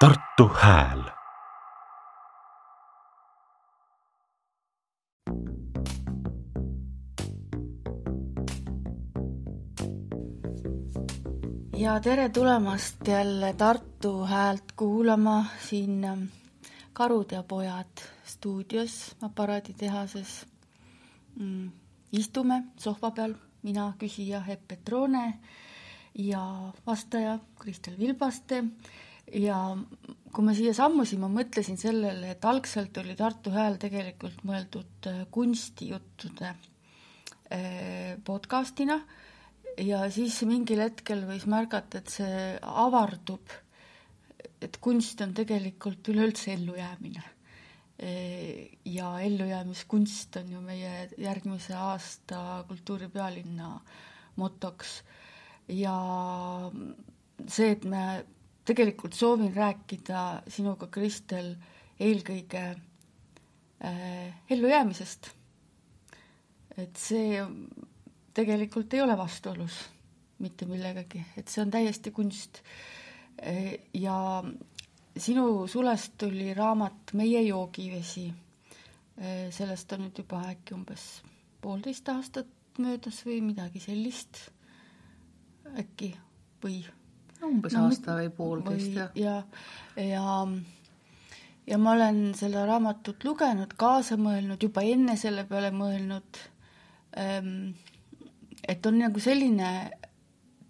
Tartu Hääl ja tere tulemast jälle Tartu Häält kuulama siin ähm, Karud ja pojad stuudios aparaaditehases mm,. istume sohva peal, mina, küsija Epp Petrone ja vastaja Kristel Vilbaste ja kui ma siia sammusin, ma mõtlesin sellele, et algselt oli Tartu Hääl tegelikult mõeldud äh, kunstijuttude äh, podcastina ja siis mingil hetkel võis märgata, et see avardub, et kunst on tegelikult üleüldse ellujäämine. Äh, ja ellujäämiskunst on ju meie järgmise aasta kultuuripealinna motoks ja see, et me tegelikult soovin rääkida sinuga, Kristel, eelkõige äh, ellujäämisest. et see tegelikult ei ole vastuolus mitte millegagi, et see on täiesti kunst. Äh, ja sinu sulest tuli raamat Meie joogivesi. Äh, sellest on nüüd juba äkki umbes poolteist aastat möödas või midagi sellist äkki või umbes no, aasta või poolteist, jah. ja, ja, ja ma olen seda raamatut lugenud, kaasa mõelnud, juba enne selle peale mõelnud, ehm, et on nagu selline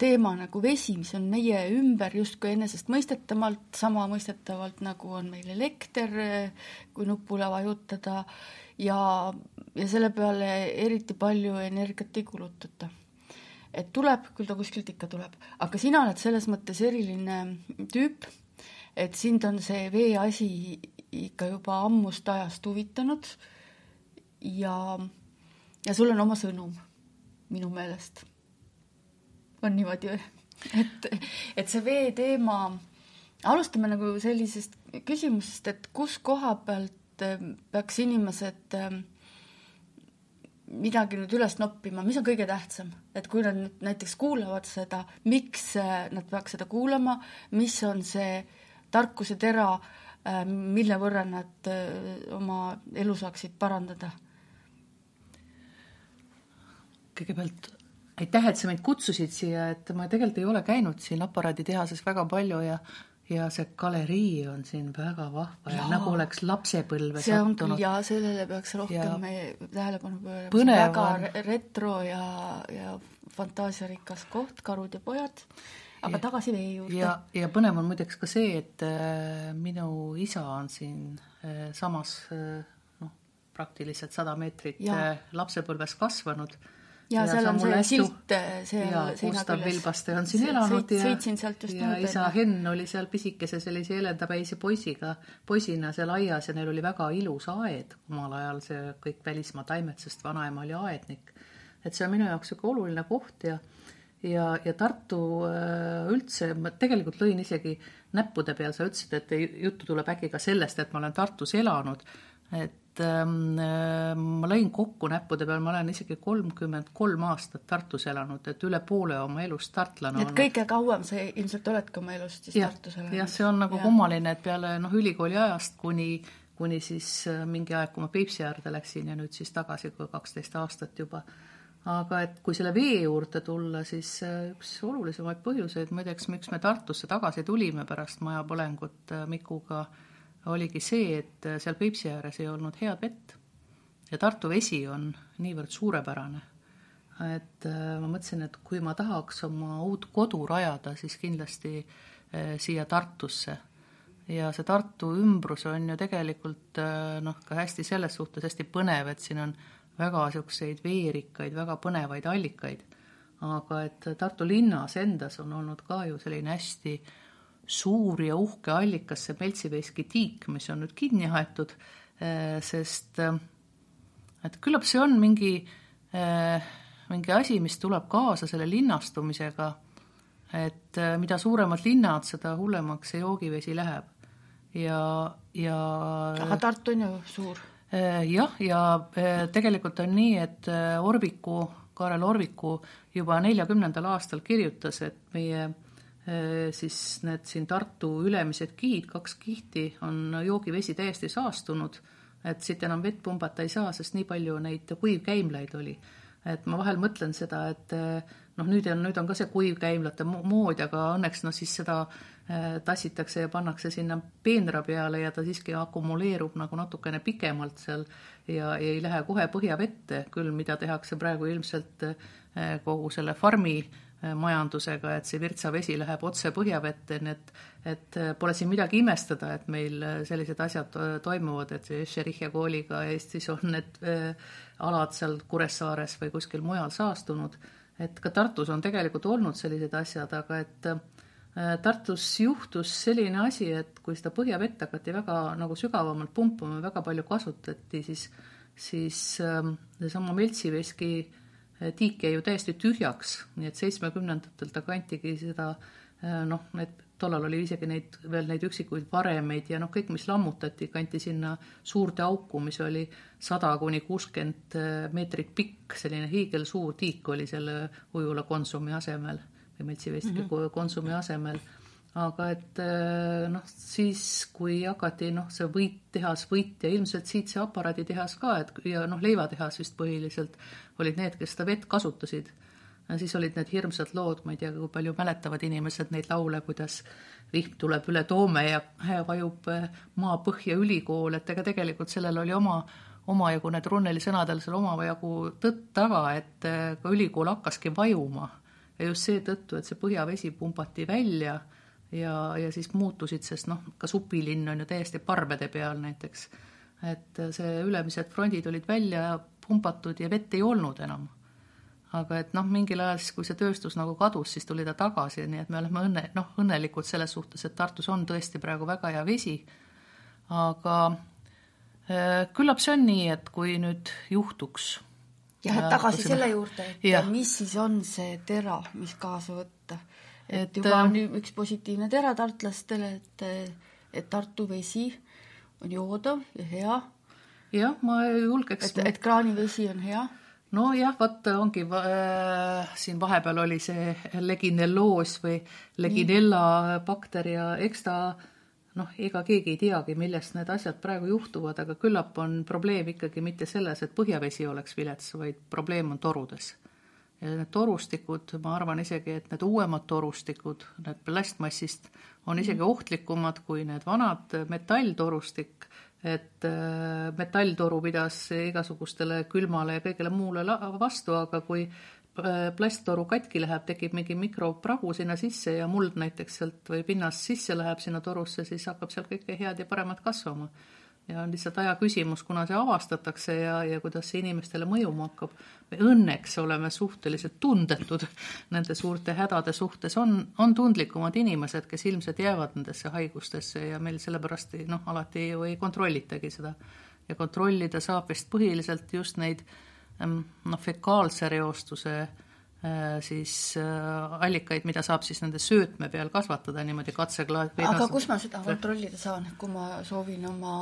teema nagu vesi, mis on meie ümber justkui enesestmõistetavalt, sama mõistetavalt nagu on meil elekter, kui nupule vajutada, ja, ja selle peale eriti palju energiat ei kulutata et tuleb, küll ta kuskilt ikka tuleb, aga sina oled selles mõttes eriline tüüp, et sind on see veeasi ikka juba ammust ajast huvitanud ja, ja sul on oma sõnum minu meelest. on niimoodi või? et, et see vee teema, alustame nagu sellisest küsimusest, et kus koha pealt eh, peaks inimesed äh, midagi nüüd üles noppima, mis on kõige tähtsam, et kui nad nüüd näiteks kuulavad seda, miks äh, nad peaks seda kuulama, mis on see tarkuse tera, äh, mille võrra nad äh, oma elu saaksid parandada? kõigepealt aitäh, et sa mind kutsusid siia, et ma tegelikult ei ole käinud siin aparaaditehases väga palju ja ja see galerii on siin väga vahva ja, ja nagu oleks lapsepõlve see sattunud. ja sellele peaks rohkem tähelepanu pöörama. väga retro ja, ja fantaasiarikas koht, Karud ja pojad. aga ja, tagasi vee juurde. ja, ja põnev on muideks ka see, et äh, minu isa on siin äh, samas äh, noh, praktiliselt sada meetrit ja. äh, lapsepõlves kasvanud ja, ja seal on see hästu... silt äh, seal seina küljes. Vilbaste on siin elanud ja sõitsin sealt just ja isa Henn oli seal pisikese sellise helendapäise poisiga, poisina seal aias ja neil oli väga ilus aed omal ajal, see kõik välismaa taimed, sest vanaema oli aednik. et see on minu jaoks niisugune oluline koht ja ja, ja Tartu äh, üldse, ma tegelikult lõin isegi näppude peal, sa ütlesid, et juttu tuleb äkki ka sellest, et ma olen Tartus elanud, et et ähm, äh, ma lõin kokku näppude peal, ma olen isegi kolmkümmend kolm aastat Tartus elanud, et üle poole oma elust tartlane et kõige kauem sa ilmselt oledki oma elust siis ja, Tartus elanud? jah, see on nagu ja. kummaline, et peale noh, ülikooli ajast kuni, kuni siis äh, mingi aeg, kui ma Peipsi äärde läksin ja nüüd siis tagasi kaksteist aastat juba aga et kui selle vee juurde tulla, siis äh, üks olulisemaid põhjuseid muideks, miks me Tartusse tagasi tulime pärast majapõlengut Mikuga äh, oligi see, et seal Peipsi ääres ei olnud head vett ja Tartu vesi on niivõrd suurepärane, et äh, ma mõtlesin, et kui ma tahaks oma uut kodu rajada, siis kindlasti äh, siia Tartusse. ja see Tartu ümbrus on ju tegelikult äh, noh, ka hästi selles suhtes hästi põnev, et siin on väga niisuguseid veerikaid, väga põnevaid allikaid. aga et Tartu linnas endas on olnud ka ju selline hästi äh, suur ja uhke allikas, see Peltsiveski tiik, mis on nüüd kinni aetud, eh, sest eh, et küllap see on mingi, eh, mingi asi, mis tuleb kaasa selle linnastumisega, et mida suuremad linnad, seda hullemaks see joogivesi läheb. ja, ja aga Tartu on ju suur. jah, ja tegelikult on nii, et Orviku, Kaarel Orviku juba neljakümnendal aastal kirjutas, et meie siis need siin Tartu ülemised kihid, kaks kihti, on joogivesi täiesti saastunud, et siit enam vett pumbata ei saa, sest nii palju neid kuivkäimlaid oli. et ma vahel mõtlen seda, et noh, nüüd on, nüüd on ka see kuivkäimlate mood, aga õnneks noh, siis seda Äh, tassitakse ja pannakse sinna peenra peale ja ta siiski akumuleerub nagu natukene pikemalt seal ja, ja ei lähe kohe põhjavette, küll mida tehakse praegu ilmselt äh, kogu selle farmi äh, majandusega, et see virtsavesi läheb otse põhjavette, nii et et pole siin midagi imestada, et meil sellised asjad toimuvad, et Šerichia kooliga Eestis on need alad seal Kuressaares või kuskil mujal saastunud, et ka Tartus on tegelikult olnud sellised asjad, aga et Äh, Tartus juhtus selline asi, et kui seda põhjavett hakati väga nagu sügavamalt pumpama, väga palju kasutati, siis, siis ähm, seesama Meltsiveski äh, tiik jäi ju täiesti tühjaks, nii et seitsmekümnendatel ta kantigi seda äh, noh, need tollal oli isegi neid veel neid üksikuid varemeid ja noh, kõik, mis lammutati, kanti sinna suurde auku, mis oli sada kuni kuuskümmend meetrit pikk, selline hiigelsuur tiik oli selle ujula Konsumi asemel Metsivesti mm -hmm. Konsumi asemel. Aga et äh, noh, siis kui hakati noh, see võittehas, võit ja ilmselt siit see aparaaditehas ka, et ja noh, leivatehas vist põhiliselt olid need, kes seda vett kasutasid. siis olid need hirmsad lood, ma ei tea, kui palju mäletavad inimesed neid laule, kuidas vihm tuleb üle Toome ja vajub äh, maapõhja ülikool, et ega tegelikult sellel oli oma omajagu need Runneli sõnadel seal omajagu tõtt taga, et äh, ka ülikool hakkaski vajuma ja just seetõttu, et see põhjavesi pumbati välja ja, ja siis muutusid, sest noh, ka supilinn on ju täiesti parvede peal näiteks. et see ülemised frondid olid välja pumbatud ja vett ei olnud enam. aga et noh, mingil ajal siis, kui see tööstus nagu kadus, siis tuli ta tagasi, nii et me oleme õnne, noh, õnnelikud selles suhtes, et Tartus on tõesti praegu väga hea vesi, aga äh, küllap see on nii, et kui nüüd juhtuks jah, et tagasi selle juurde, et ja. mis siis on see tera, mis kaasa võtta. Et, juba on äh, üks positiivne tera tartlastele, et, et Tartu vesi on joodav ja hea. jah, ma julgeks. et, et kraanivesi on hea nojah, vot ongi äh, siin vahepeal oli see leginelloos või leginella bakter ja eks ta noh, ega keegi ei teagi, millest need asjad praegu juhtuvad, aga küllap on probleem ikkagi mitte selles, et põhjavesi oleks vilets, vaid probleem on torudes. Need torustikud, ma arvan isegi, et need uuemad torustikud, need plastmassist, on isegi ohtlikumad kui need vanad metalltorustik, et äh, metalltoru pidas igasugustele külmale ja kõigele muule vastu, aga kui Äh, plasttoru katki läheb, tekib mingi mikropragu sinna sisse ja muld näiteks sealt või pinnast sisse läheb sinna torusse, siis hakkab seal kõike head ja paremat kasvama. Ja on lihtsalt aja küsimus, kuna see avastatakse ja, ja kuidas see inimestele mõjuma hakkab. me õnneks oleme suhteliselt tundetud nende suurte hädade suhtes, on, on tundlikumad inimesed, kes ilmselt jäävad nendesse haigustesse ja meil sellepärast noh, alati ju ei kontrollitagi seda. ja kontrollida saab vist põhiliselt just neid äh, noh, fekaalse reostuse äh, siis äh, allikaid, mida saab siis nende söötme peal kasvatada niimoodi katseklaas. aga kus ma seda kontrollida saan, kui ma soovin oma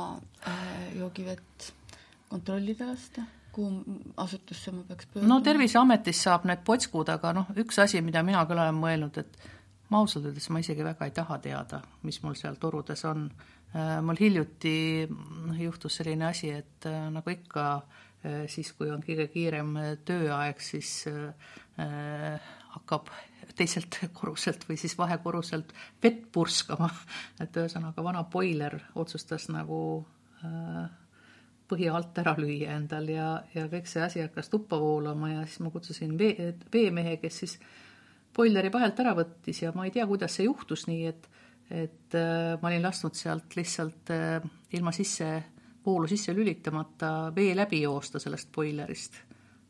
äh, joogivett kontrollida lasta? kuhu asutusse ma peaks pöörduma? no Terviseametis saab need potskud, aga noh, üks asi, mida mina küll olen mõelnud, et ma ausalt öeldes ma isegi väga ei taha teada, mis mul seal torudes on. mul hiljuti juhtus selline asi, et nagu ikka äh, Äh, siis, kui on kõige kiirem äh, tööaeg, siis äh, hakkab teiselt korruselt või siis vahekorruselt vett purskama. et ühesõnaga vana boiler otsustas nagu põhja alt ära lüüa endal ja, ja kõik see asi hakkas tuppa voolama ja siis ma kutsusin vee, veemehe, kes siis boileri vahelt ära võttis ja ma ei tea, kuidas see juhtus nii, et et ma olin lasknud sealt lihtsalt ilma sisse voolu sisse lülitamata vee läbi joosta sellest boilerist.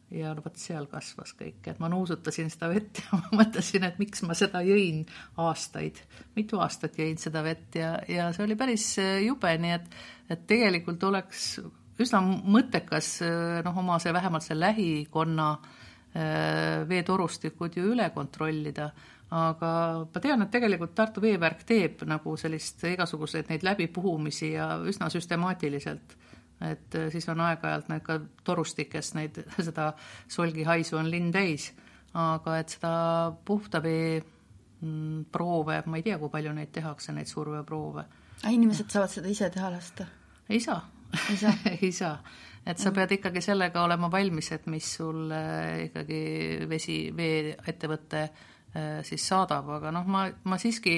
ja no vot seal kasvas kõik, et ma nuusutasin seda vett ja ma mõtlesin, et miks ma seda jõin aastaid, mitu aastat jõin seda vett ja, ja see oli päris äh, jube, nii et, et tegelikult oleks üsna mõttekas noh, oma see vähemalt see lähikonna äh, veetorustikud ju üle kontrollida aga ma tean, et tegelikult Tartu Veevärk teeb nagu sellist igasuguseid neid läbipuhumisi ja üsna süstemaatiliselt. et äh, siis on aeg-ajalt need ka torustikes neid, seda solgihaisu on linn täis, aga et seda puhta vee mm, proove, ma ei tea, kui palju neid tehakse, neid surveproove. aga inimesed saavad seda ise teha lasta? ei saa. ei saa ei saa, et sa pead ikkagi sellega olema valmis, et mis sul ikkagi vesi, veeettevõte siis saadab, aga noh, ma, ma siiski,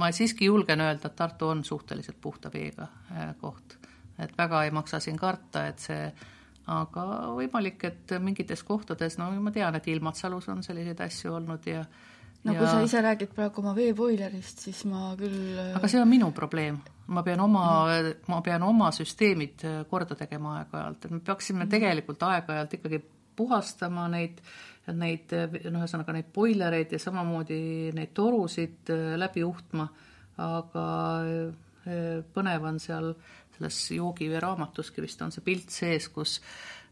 ma siiski julgen öelda, et Tartu on suhteliselt puhta veega äh, koht. et väga ei maksa siin karta, et see aga võimalik, et mingites kohtades, no ma tean, et Ilmatsalus on selliseid asju olnud ja no ja... kui sa ise räägid praegu oma veepoilerist, siis ma küll aga see on minu probleem. ma pean oma mm., ma pean oma süsteemid korda tegema aeg-ajalt, et me peaksime mm. tegelikult aeg-ajalt ikkagi puhastama neid, neid noh, ühesõnaga neid boilereid ja samamoodi neid torusid läbi juhtma, aga eh, põnev on seal selles joogivee raamatuski vist on see pilt sees, kus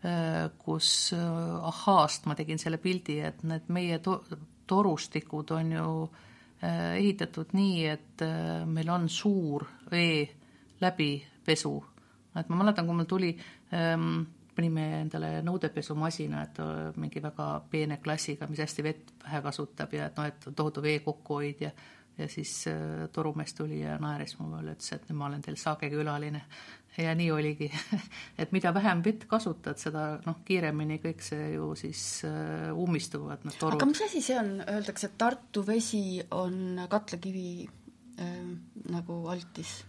eh, kus ahhaast ma tegin selle pildi, et need meie to torustikud on ju äh, ehitatud nii, et äh, meil on suur vee läbipesu. et ma mäletan, kui mul tuli ähm, panime endale nõudepesumasina, et äh, mingi väga peene klassiga, mis hästi vett vähe kasutab ja et noh, et tohutu vee kokkuhoid ja ja siis äh, torumees tuli ja naeris mu peale, ütles, et nüüd ma olen teil saagekülaline ja nii oligi et mida vähem vett kasutad, seda noh, kiiremini kõik see ju siis äh, ummistuvad need torud. aga mis asi see on, öeldakse, et Tartu vesi on katlakivi äh, nagu altis?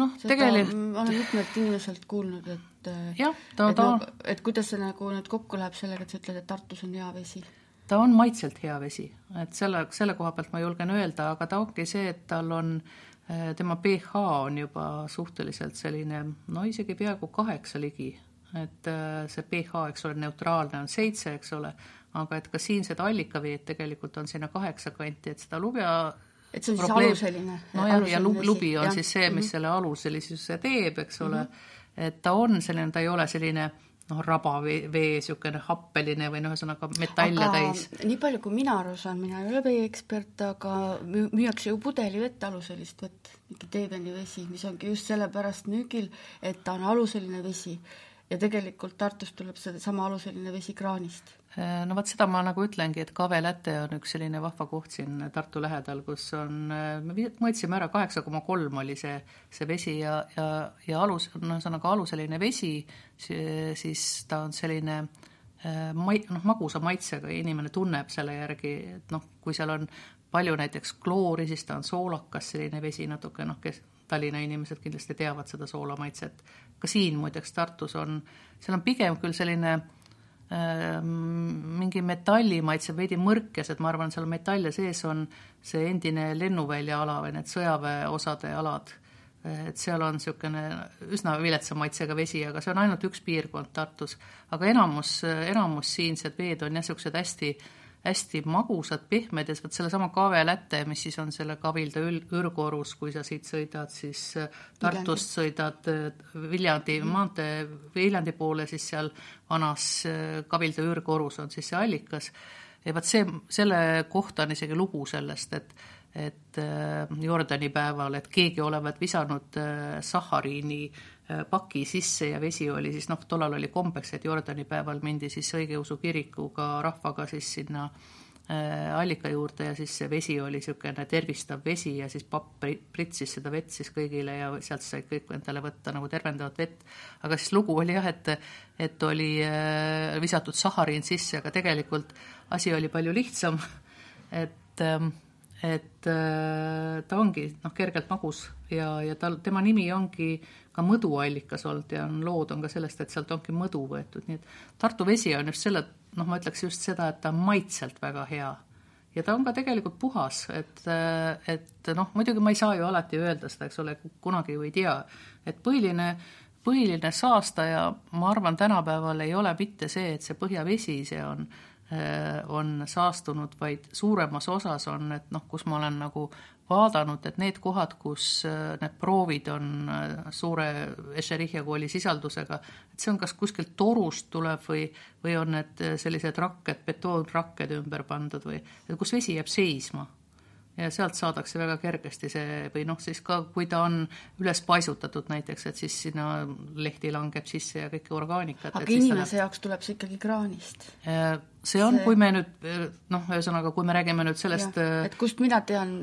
Noh, tegelikult ma olen mitmelt inimeselt kuulnud, et äh, jah, ta, ta nagu, et kuidas see nagu nüüd kokku läheb sellega, et sa ütled, et Tartus on hea vesi? ta on maitselt hea vesi, et selle, selle koha pealt ma julgen öelda, aga ta ongi see, et tal on Äh, tema pH on juba suhteliselt selline no isegi peaaegu kaheksa ligi, et äh, see pH, eks ole, neutraalne on seitse, eks ole, aga et ka siinsed allikaveed tegelikult on sinna kaheksa kanti, et seda lubja et see on siis probleem, aluseline? nojah, ja lubi on ja. siis see, mis mm -hmm. selle aluselisuse teeb, eks ole mm, -hmm. et ta on selline, ta ei ole selline noh, rabavee, vee niisugune happeline või noh, ühesõnaga metalle aga täis. nii palju, kui mina aru saan, mina ei ole veeekspert, aga müüakse ju pudelivett, aluselist vett, mingi Teedeni vesi, mis ongi just sellepärast müügil, et ta on aluseline vesi. ja tegelikult Tartust tuleb sedasama aluseline vesi kraanist no vot seda ma nagu ütlengi, et Kave Läte on üks selline vahva koht siin Tartu lähedal, kus on, äh, me mõõtsime ära, kaheksa koma kolm oli see, see vesi ja, ja, ja alus, noh, ühesõnaga aluseline vesi, siis ta on selline äh, mai-, noh, magusa maitsega ja inimene tunneb selle järgi, et noh, kui seal on palju näiteks kloori, siis ta on soolakas, selline vesi natuke noh, kes Tallinna inimesed kindlasti teavad seda soolamaitset. ka siin muideks Tartus on, seal on pigem küll selline äh, Ehm, mingi metallimaitse, veidi mõrkes, et ma arvan, seal metalle sees on see endine lennuvälja ala või need sõjaväeosade alad. et seal on niisugune üsna viletsa maitsega vesi, aga see on ainult üks piirkond Tartus. aga enamus, enamus siinsed veed on jah, niisugused hästi äh, hästi magusad, pehmed ja vot sellesama Kave Läte, mis siis on selle Kavilda ürgorus, kui sa siit sõidad, siis äh, Tartust sõidad äh, Viljandi mm. maantee, Viljandi poole, siis seal vanas äh, Kavilda ürgorus on siis see allikas. ja vot see, selle kohta on isegi lugu sellest, et et Jordani päeval, et keegi olevat visanud sahariini Äh, paki sisse ja vesi oli siis noh, tollal oli kombeks, et Jordani päeval mindi siis õigeusu kirikuga rahvaga siis sinna äh, allika juurde ja siis see vesi oli niisugune tervistav vesi ja siis papp pritsis seda vett siis kõigile ja sealt sai kõik endale võtta nagu tervendavat vett. aga siis lugu oli jah, et, et oli äh, visatud sahariin sisse, aga tegelikult asi oli palju lihtsam, et ähm, et äh, ta ongi noh, kergelt magus ja, ja tal, tema nimi ongi ka mõduallikas olnud ja on lood on ka sellest, et sealt ongi mõdu võetud, nii et Tartu vesi on just selle, noh, ma ütleks just seda, et ta on maitselt väga hea. ja ta on ka tegelikult puhas, et, et noh, muidugi ma ei saa ju alati öelda seda, eks ole, kunagi ju ei tea, et põhiline, põhiline saastaja, ma arvan, tänapäeval ei ole mitte see, et see põhjavesi, see on on saastunud, vaid suuremas osas on, et noh, kus ma olen nagu vaadanud, et need kohad, kus äh, need proovid on äh, suure Escherichia kooli sisaldusega, et see on kas kuskilt torust tuleb või, või on need äh, sellised rakked, betoonrakked ümber pandud või kus vesi jääb seisma ja sealt saadakse väga kergesti see või noh, siis ka kui ta on üles paisutatud näiteks, et siis sinna lehti langeb sisse ja kõike orgaanikat. aga inimese läheb... jaoks tuleb see ikkagi kraanist? See on, kui me nüüd noh, ühesõnaga, kui me räägime nüüd sellest Ja, et kust mina tean,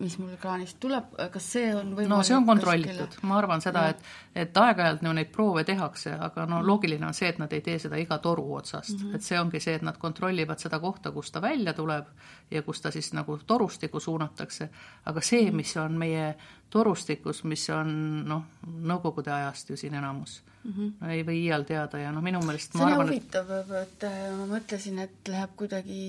mis mul kraanist tuleb, kas see on võimalik no see on kuskile- kontrollitud, ma arvan seda, et, et aeg-ajalt ju neid proove tehakse, aga no loogiline on see, et nad ei tee seda iga toru otsast. Mm, -hmm. et see ongi see, et nad kontrollivad seda kohta, kust ta välja tuleb ja kus ta siis nagu torustikku suunatakse, aga see, mis on meie torustikus, mis on noh, Nõukogude ajast ju siin enamus mm, -hmm. ei või iial teada ja noh, minu meelest see on arvan, et huvitav, et äh, ma mõtlesin, et läheb kuidagi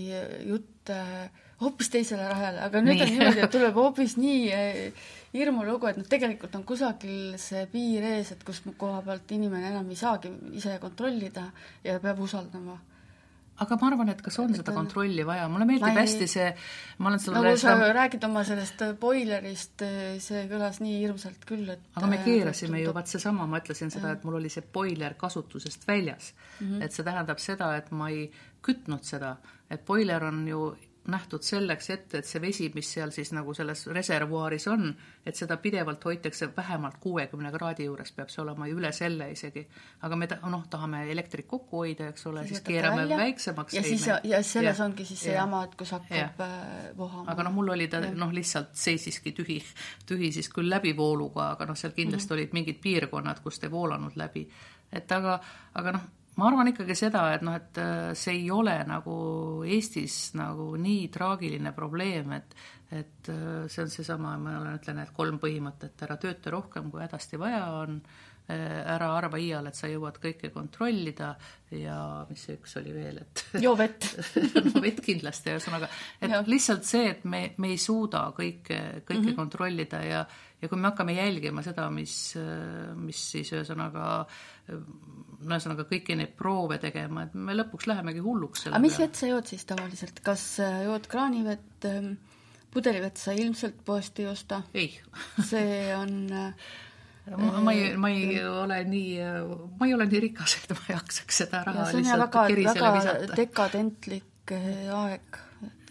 jutt äh, hoopis teisele rahale, aga nüüd Nii. on niimoodi, et tuleb hoopis nii äh, hirmulugu, et noh, tegelikult on kusagil see piir ees, et kus koha pealt inimene enam ei saagi ise kontrollida ja peab usaldama. Aga ma arvan, et kas on seda kontrolli vaja, mulle meeldib ei- hästi see, ma olen nagu sulle sa seda räägid oma sellest äh, boilerist, see kõlas nii hirmsalt küll, et aga me äh, keerasime ju, vaat seesama, ma ütlesin seda, et mul oli see boiler kasutusest väljas mm. -hmm. et see tähendab seda, et ma ei kütnud seda, et boiler on ju nähtud selleks ette, et see vesi, mis seal siis nagu selles reservuaaris on, et seda pidevalt hoitakse vähemalt kuuekümne kraadi juures, peab see olema ja üle selle isegi. aga me ta- noh, tahame elektrit kokku hoida, eks ole, siis keerame välja väiksemaks. ja siis, ja selles Jah, ongi siis see jah. jama, et kus hakkab äh, vohama. aga noh, mul oli ta noh, lihtsalt seisiski tühi, tühi siis küll läbivooluga, aga noh, seal kindlasti mm -hmm. olid mingid piirkonnad, kus ta ei voolanud läbi. et aga, aga noh, ma arvan ikkagi seda, et noh, et äh, see ei ole nagu Eestis nagu nii traagiline probleem, et et äh, see on seesama, ma olen, ütlen, et kolm põhimõtet, ära tööta rohkem, kui hädasti vaja on, ära arva iial, et sa jõuad kõike kontrollida ja mis see üks oli veel, et joo vett no vett kindlasti, ühesõnaga, et ja. lihtsalt see, et me, me ei suuda kõike, kõike mm. -hmm. kontrollida ja ja kui me hakkame jälgima seda, mis, mis siis ühesõnaga, ühesõnaga kõiki neid proove tegema, et me lõpuks lähemegi hulluks aga mis vett sa jood siis tavaliselt, kas äh, jood kraanivett, pudelivett sa ilmselt poest ei osta? ei see on äh, ma, ma ei, ma ei ole nii, ma ei ole nii rikas, et ma jaksaks seda ja raha jah lihtsalt väga, kerisele väga visata. dekadentlik äh, aeg.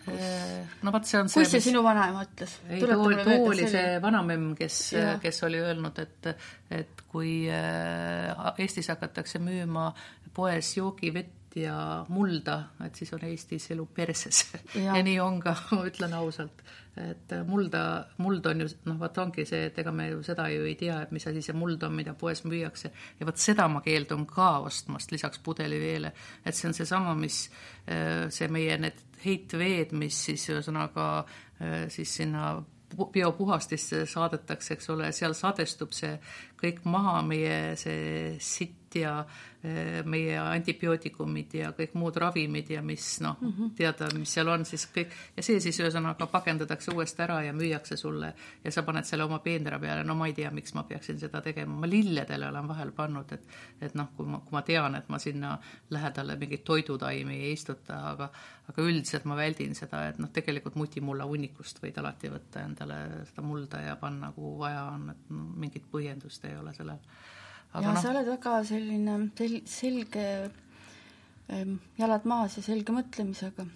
No vot, see on see, see mis sinu vanaema ütles? ei, too, too oli see vanamemm, kes kes oli öelnud, et et kui äh, Eestis hakatakse müüma poes joogivett ja mulda, et siis on Eestis elu perses. Ja nii on ka, ma ütlen ausalt. et mulda, muld on ju, noh, vot ongi see, et ega me ju seda ju ei tea, et mis asi see muld on, mida poes müüakse. ja vot seda ma keeldun ka ostmast lisaks pudeliveele. et see on seesama, mis äh, see meie need heitveed, mis siis ühesõnaga äh, siis sinna pu- biopuhastisse saadetakse, eks ole, seal sadestub see kõik maha, meie see sitt ja meie antibiootikumid ja kõik muud ravimid ja mis noh mm -hmm., teada, mis seal on, siis kõik ja see siis ühesõnaga pakendatakse uuesti ära ja müüakse sulle ja sa paned selle oma peenra peale, no ma ei tea, miks ma peaksin seda tegema, ma lilledele olen vahel pannud, et et noh, kui ma, kui ma tean, et ma sinna lähedale mingeid toidutaimi ei istuta, aga aga üldiselt ma väldin seda, et noh, tegelikult mutimulla hunnikust võid alati võtta endale seda mulda ja panna, kuhu vaja on, et no, mingit põhjendust ei ole sellel. Ja aga sa noh, oled väga selline sel-, selge ähm, jalad maas ja selge mõtlemisega.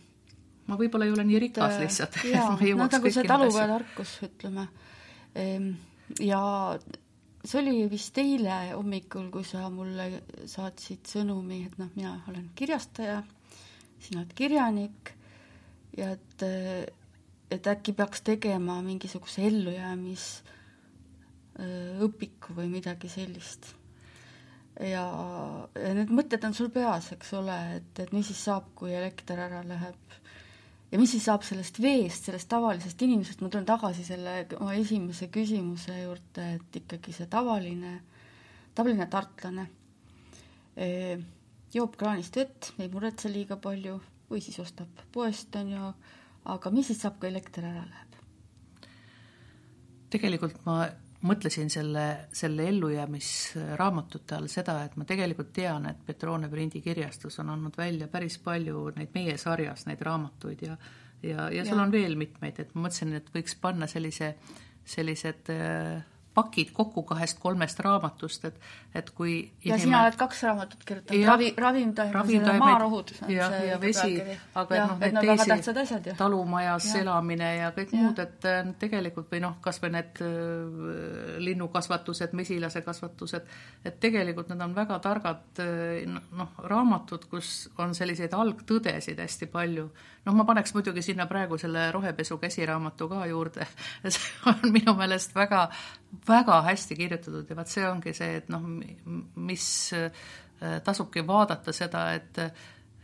ma võib-olla ei ole nii rikas lihtsalt, et jaa, ma no jõuaks nagu see talupojatarkus, ütleme. ja see oli vist eile hommikul, kui sa mulle saatsid sõnumi, et noh, mina olen kirjastaja, sina oled kirjanik ja et, et äkki peaks tegema mingisuguse ellujäämis öö, õpiku või midagi sellist. Ja, need mõtted on sul peas, eks ole, et, et mis siis saab, kui elekter ära läheb. Ja mis siis saab sellest veest, sellest tavalisest inimesest, ma tulen tagasi selle oma esimese küsimuse juurde, et ikkagi see tavaline, tavaline tartlane eh, joob kraanist vett, ei muretse liiga palju või siis ostab poest, on ju, aga mis siis saab, kui elekter ära läheb? tegelikult ma mõtlesin selle, selle ellujäämisraamatute all seda, et ma tegelikult tean, et Petrone prindikirjastus on andnud välja päris palju neid meie sarjas, neid raamatuid ja ja, ja seal Jaa. on veel mitmeid, et ma mõtlesin, et võiks panna sellise, sellised äh, pakid kokku kahest-kolmest raamatust, et, et kui ja inimene... sina oled kaks raamatut kirjutanud, ravi, ravimtaimed, maarohud. ja, ja vesi, aga ja, et noh, need teisi, talumajas ja. elamine ja kõik ja. muud, et äh, tegelikult või noh, kas või need äh, linnukasvatused, mesilasekasvatused, et tegelikult need on väga targad noh, raamatud, kus on selliseid algtõdesid hästi palju. noh, ma paneks muidugi sinna praegu selle rohepesu käsiraamatu ka juurde see on minu meelest väga, väga hästi kirjutatud ja vaat see ongi see, et noh, mis äh, tasubki vaadata seda, et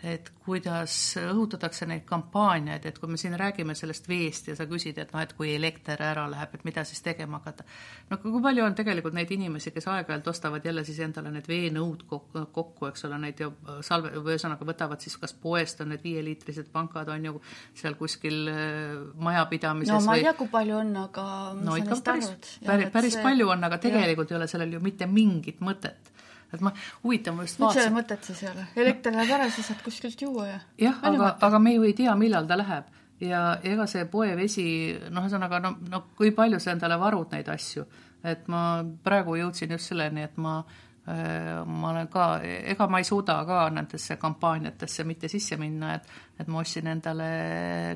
et kuidas õhutatakse neid kampaaniaid, et kui me siin räägime sellest veest ja sa küsid, et noh, et kui elekter ära läheb, et mida siis tegema hakata. no kui palju on tegelikult neid inimesi, kes aeg-ajalt ostavad jälle siis endale need veenõud kokku, eks ole, neid ju salve, ühesõnaga võtavad siis kas poest on need viieliitrised pankad, on ju, seal kuskil äh, majapidamises no ma ei tea, kui palju on, aga no ikka päris, päris, päris see... palju on, aga tegelikult ja. ei ole sellel ju mitte mingit mõtet et ma, huvitav, ma just vaatasin. selle mõtet siis ei ole? elekter läheb ära, siis saad kuskilt juua ja. jah, aga, aga me ju ei tea, millal ta läheb ja ega see poevesi, noh, ühesõnaga no, no kui palju sa endale varud neid asju, et ma praegu jõudsin just selleni, et ma äh, ma olen ka, ega ma ei suuda ka nendesse kampaaniatesse mitte sisse minna, et, et ma ostsin endale,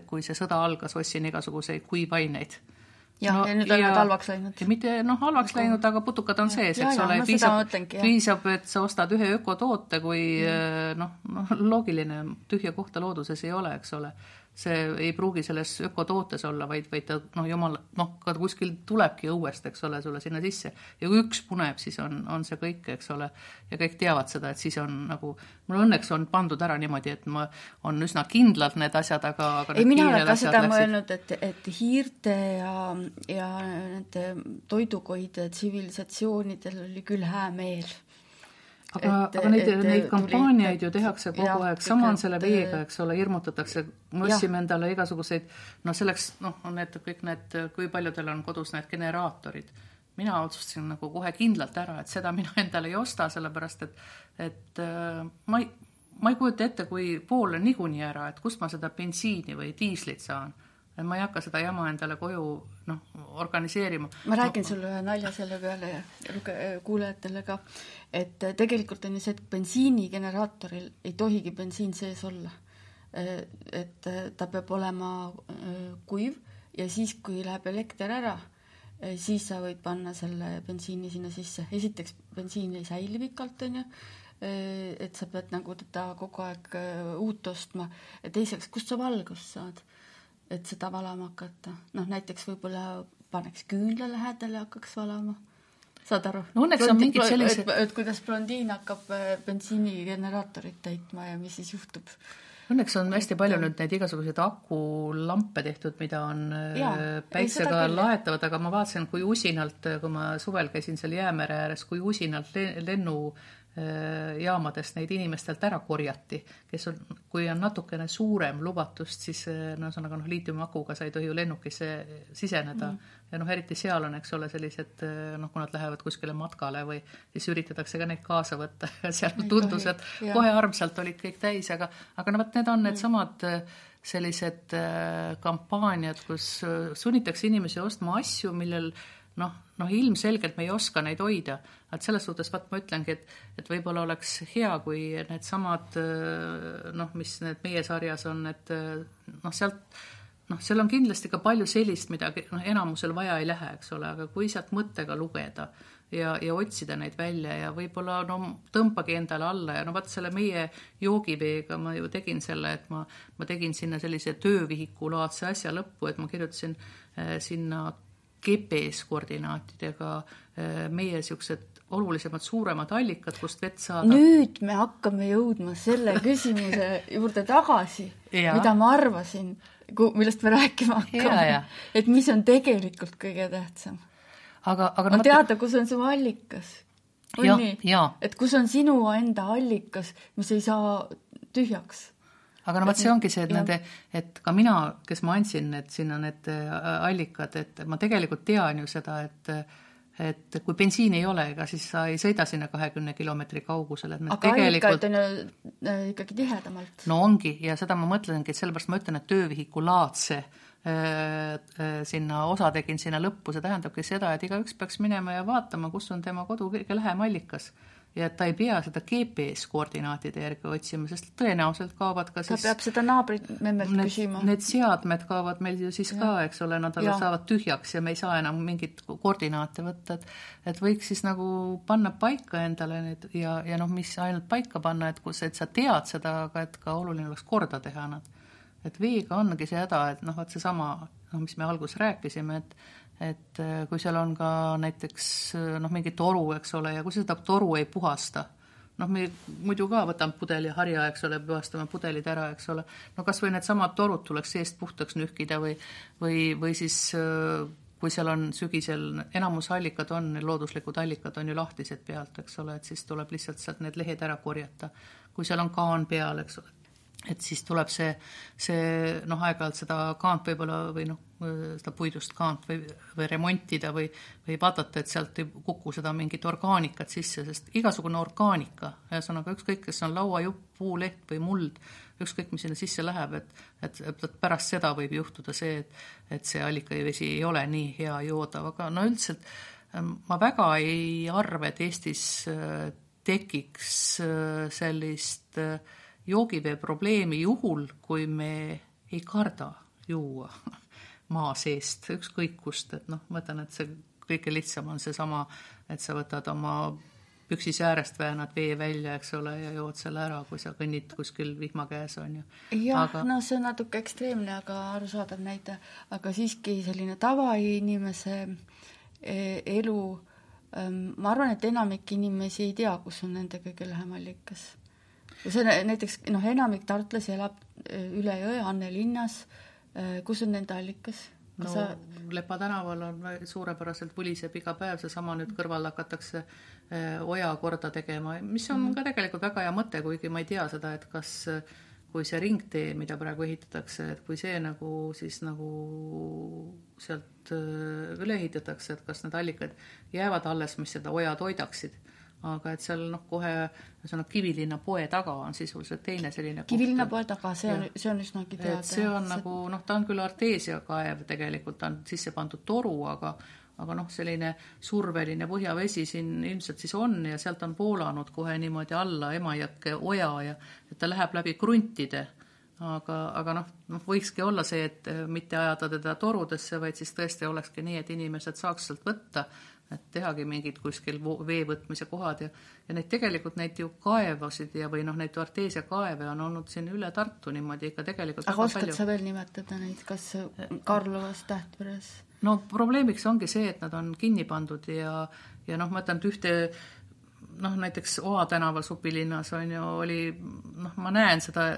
kui see sõda algas, ostsin igasuguseid kuivaineid jah no,, ja nüüd on nad halvaks läinud. mitte noh, halvaks läinud, aga putukad on sees, eks ole, piisab, piisab, et sa ostad ühe ökotoote, kui mm. noh, noh, loogiline, tühja kohta looduses ei ole, eks ole see ei pruugi selles ökotootes olla, vaid, vaid ta noh, jumal, noh, ka kuskil tulebki õuest, eks ole, sulle sinna sisse. ja kui üks puneb, siis on, on see kõik, eks ole. ja kõik teavad seda, et siis on nagu, mul õnneks on pandud ära niimoodi, et ma, on üsna kindlad need asjad, aga, aga ei, mina olen ka seda läksid... mõelnud, et, et hiirte ja, ja nende toidukoide tsivilisatsioonidel oli küll hää meel aga, aga neid, neid kampaaniaid ju tehakse kogu jah, aeg, sama on selle veega, eks ole, hirmutatakse, me ostsime endale igasuguseid, noh, selleks, noh, on need kõik need, kui paljudel on kodus need generaatorid. mina otsustasin nagu kohe kindlalt ära, et seda mina endale ei osta, sellepärast et, et äh, ma ei, ma ei kujuta ette, kui pool on niikuinii ära, et kust ma seda bensiini või diislit saan et ma ei hakka seda jama endale koju noh, organiseerima. ma räägin no. sulle ühe nalja selle peale ja kuulajatele ka, et tegelikult on ju see, et bensiinigeneraatoril ei tohigi bensiin sees olla. et ta peab olema kuiv ja siis, kui läheb elekter ära, siis sa võid panna selle bensiini sinna sisse. esiteks, bensiin ei säili pikalt, on ju, et sa pead nagu teda kogu aeg uut ostma ja teiseks, kust sa valgust saad et seda valama hakata. noh, näiteks võib-olla paneks küünla lähedale ja hakkaks valama. Saad aru? no õnneks on mingid sellised et, et kuidas blondiin hakkab äh, bensiinigeneraatorit täitma ja mis siis juhtub. Õnneks on hästi palju nüüd neid igasuguseid akulampe tehtud, mida on äh, ja, päitsega laetavad, aga ma vaatasin, kui usinalt, kui ma suvel käisin seal jäämere ääres, kui usinalt lennu Äh, jaamadest neid inimestelt ära korjati, kes on, kui on natukene suurem lubatust, siis äh, no ühesõnaga noh, liitiumakuga sa ei tohi ju lennukisse siseneda mm. ja noh, eriti seal on, eks ole, sellised äh, noh, kui nad lähevad kuskile matkale või siis üritatakse ka neid kaasa võtta ja seal ei tundus, et ja. kohe armsalt olid kõik täis, aga, aga no vot, need on needsamad mm. sellised kampaaniad, kus sunnitakse inimesi ostma asju, millel noh, noh ilmselgelt me ei oska neid hoida, et selles suhtes vaat ma ütlengi, et, et võib-olla oleks hea, kui needsamad noh, mis need meie sarjas on, et noh, sealt noh, seal on kindlasti ka palju sellist, mida noh, enamusel vaja ei lähe, eks ole, aga kui sealt mõttega lugeda ja, ja otsida neid välja ja võib-olla no tõmbagi endale alla ja no vot selle meie joogiveega ma ju tegin selle, et ma, ma tegin sinna sellise töövihikulaadse asja lõppu, et ma kirjutasin äh, sinna GPS koordinaatidega äh, meie niisugused olulisemad, suuremad allikad, kust vett saada. nüüd me hakkame jõudma selle küsimuse juurde tagasi, mida ma arvasin, millest me rääkima hakkame. et mis on tegelikult kõige tähtsam. aga, aga on no, teada, kus on su allikas. on nii? et kus on sinu enda allikas, mis ei saa tühjaks aga no vot, see ongi see, et nende, et ka mina, kes ma andsin need sinna need äh, allikad, et ma tegelikult tean ju seda, et et kui bensiini ei ole, ega siis sa ei sõida sinna kahekümne kilomeetri kaugusele, et me aga tegelikult on ju äh, ikkagi tihedamalt. no ongi, ja seda ma mõtlengi, et sellepärast ma ütlen, et töövihikulaadse sinna osa tegin sinna lõppu, see tähendabki seda, et igaüks peaks minema ja vaatama, kus on tema kodu kõige lähem allikas ja et ta ei pea seda GPS-koordinaatide järgi otsima, sest tõenäoliselt kaovad ka siis ta peab seda naabrit memmelt küsima. Need seadmed kaovad meil ju siis ja. ka, eks ole, nad alles saavad tühjaks ja me ei saa enam mingit koordinaate võtta, et et võiks siis nagu panna paika endale need ja, ja noh, mis ainult paika panna, et kus, et sa tead seda, aga et ka oluline oleks korda teha nad. et veega ongi see häda, et noh, vot seesama, noh, mis me alguses rääkisime, et et äh, kui seal on ka näiteks äh, noh, mingi toru, eks ole, ja kui seda toru ei puhasta, noh, me muidu ka võtame pudeli harja, eks ole, puhastame pudelid ära, eks ole, no kas või needsamad torud tuleks seest puhtaks nühkida või või, või siis äh, kui seal on sügisel, enamus allikad on, looduslikud allikad on ju lahtised pealt, eks ole, et siis tuleb lihtsalt sealt need lehed ära korjata. kui seal on kaan peal, eks ole, et siis tuleb see, see noh, aeg-ajalt seda kaant võib-olla või noh, seda puidust kaant või, või remontida või, või vaadata, et sealt ei kuku seda mingit orgaanikat sisse, sest igasugune orgaanika, ühesõnaga ükskõik, kas see on lauajupp, puuleht või muld, ükskõik, mis sinna sisse läheb, et, et, et pärast seda võib juhtuda see, et, et see allikavesi ei ole nii hea joodav, aga no üldiselt ähm, ma väga ei arva, et Eestis äh, tekiks äh, sellist äh, joogivee probleemi juhul, kui me ei karda juua maa seest, ükskõik kust, et noh, ma ütlen, et see kõige lihtsam on seesama, et sa võtad oma püksis äärest väänad vee välja, eks ole, ja jood selle ära, kui sa kõnnid kuskil vihma käes, on ju. jah aga..., no see on natuke ekstreemne, aga arusaadav näide, aga siiski selline tavainimese e, elu, ähm, ma arvan, et enamik inimesi ei tea, kus on nende kõige lähem allikas see näiteks noh, enamik tartlasi elab äh, üle jõe Anne linnas, äh, kus on nende allikas? no sa... Lepa tänaval on suurepäraselt puliseb iga päev, seesama nüüd kõrval hakatakse äh, oja korda tegema, mis on mm. ka tegelikult väga hea mõte, kuigi ma ei tea seda, et kas kui see ringtee, mida praegu ehitatakse, et kui see nagu siis nagu sealt üle ehitatakse, et kas need allikad jäävad alles, mis seda oja toidaksid aga et seal noh, kohe ühesõnaga Kivilinna poe taga on sisuliselt teine selline Kivilinna poe taga, see on, see on üsnagi teada. see on see... nagu noh, ta on küll arteesiakaev tegelikult, ta on sisse pandud toru, aga aga noh, selline surveline põhjavesi siin ilmselt siis on ja sealt on voolanud kohe niimoodi alla Emajõkke oja ja et ta läheb läbi kruntide aga, aga noh, noh, võikski olla see, et mitte ajada teda torudesse, vaid siis tõesti olekski nii, et inimesed saaks sealt võtta et tehagi mingid kuskil vee võtmise kohad ja, ja neid tegelikult neid ju kaevasid ja, või noh, neid arteesia kaeve on olnud siin üle Tartu niimoodi ikka tegelikult aga oskad palju... sa veel nimetada neid, kas Karlovas, Tähtveres? no probleemiks ongi see, et nad on kinni pandud ja, ja noh, ma ütlen, et ühte noh, näiteks Oa tänaval Supilinnas on ju, oli noh, ma näen seda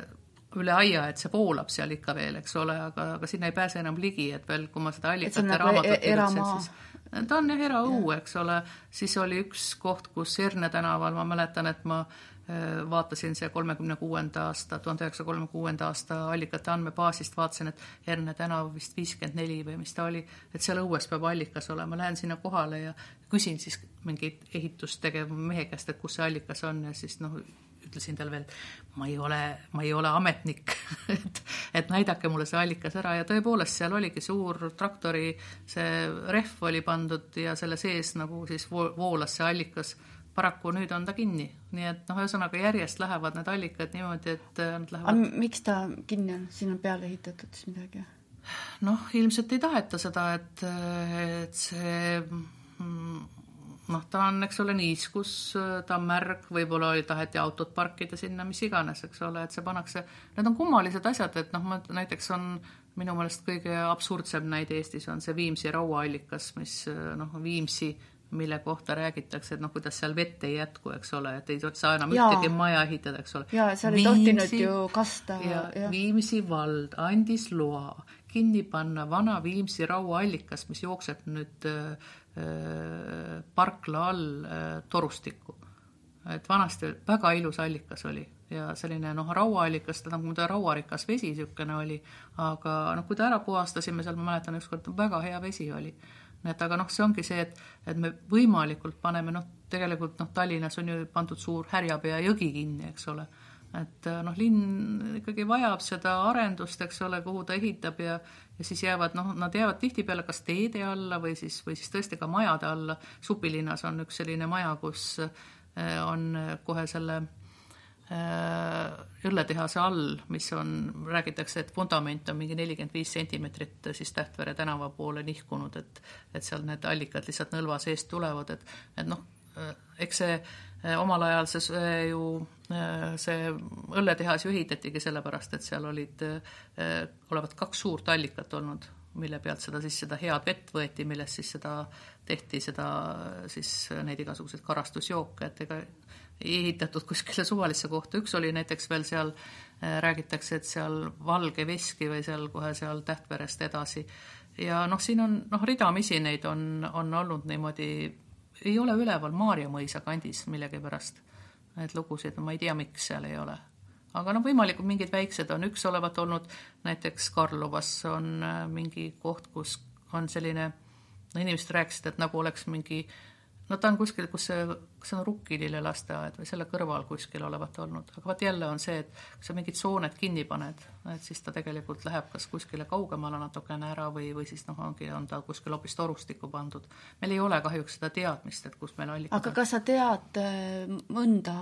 üle aia, et see voolab seal ikka veel, eks ole, aga, aga sinna ei pääse enam ligi, et veel, kui ma seda allikate nagu raamatut e-, eramaa siis ta on jah. eraõu, eks ole, siis oli üks koht, kus Erne tänaval, ma mäletan, et ma äh, vaatasin see kolmekümne kuuenda aasta, tuhande üheksasaja kolmekümne kuuenda aasta allikate andmebaasist, vaatasin, et Erne tänav vist viiskümmend neli või mis ta oli, et seal õues peab allikas olema, lähen sinna kohale ja küsin siis mingi ehitust tegeva mehe käest, et kus see allikas on ja siis noh, ütlesin talle veel, ma ei ole, ma ei ole ametnik et, et näidake mulle see allikas ära ja tõepoolest, seal oligi suur traktori see rehv oli pandud ja selle sees nagu siis voolas see allikas. paraku nüüd on ta kinni, nii et noh, ühesõnaga järjest lähevad need allikad niimoodi, et äh, nad lähevad. miks ta kinni on, siin on peale ehitatud siis midagi? noh, ilmselt ei taheta seda, et, et see mm, noh, ta on, eks ole, niiskus, ta on märg, võib-olla taheti autot parkida sinna, mis iganes, eks ole, et see pannakse, need on kummalised asjad, et noh, ma näiteks on minu meelest kõige absurdsem näide Eestis on see Viimsi rauaallikas, mis noh, Viimsi mille kohta räägitakse, et noh, kuidas seal vett ei jätku, eks ole, et ei saa enam Jaa. ühtegi maja ehitada, eks ole. jaa, seal ei tohtinud ju kasta. ja, ja Viimsi vald andis loa kinni panna vana Viimsi rauaallikas, mis jookseb nüüd äh, Äh, parkla all äh, torustikku. et vanasti väga ilus allikas oli ja selline noh, rauaallikas, ta nagu ta rauarikas vesi niisugune oli, aga noh, kui ta ära puhastasime seal, ma mäletan ükskord, väga hea vesi oli. nii et aga noh, see ongi see, et, et me võimalikult paneme noh, tegelikult noh, Tallinnas on ju pandud suur Härjapea jõgi kinni, eks ole et noh, linn ikkagi vajab seda arendust, eks ole, kuhu ta ehitab ja ja siis jäävad, noh, nad jäävad tihtipeale kas teede alla või siis, või siis tõesti ka majade alla. supilinnas on üks selline maja, kus on kohe selle õlletehase all, mis on, räägitakse, et vundament on mingi nelikümmend viis sentimeetrit siis Tähtvere tänava poole nihkunud, et et seal need allikad lihtsalt nõlva seest tulevad, et et noh, eks see omal ajal see ju, see õlletehas ju ehitatigi sellepärast, et seal olid, olevat kaks suurt allikat olnud, mille pealt seda siis, seda head vett võeti, millest siis seda tehti, seda siis neid igasuguseid karastusjooke, et ega ei ehitatud kuskile suvalisse kohta, üks oli näiteks veel seal, räägitakse, et seal Valge veski või seal kohe seal Tähtverest edasi. ja noh, siin on noh, ridamisi neid on, on olnud niimoodi, ei ole üleval Maarja mõisa kandis millegipärast neid lugusid, ma ei tea, miks seal ei ole. aga noh, võimalikud mingid väiksed on, üks olevat olnud näiteks Karlovas on äh, mingi koht, kus on selline, no inimesed rääkisid, et nagu oleks mingi äh, no ta on kuskil, kus see, kas see on Rukkilille lasteaed või selle kõrval kuskil olevat olnud, aga vot jälle on see, et kui sa mingid sooned kinni paned, et siis ta tegelikult läheb kas kuskile kaugemale natukene ära või, või siis noh, ongi, on ta kuskil hoopis torustikku pandud. meil ei ole kahjuks seda teadmist, et kus meil allikad aga kas sa tead äh, mõnda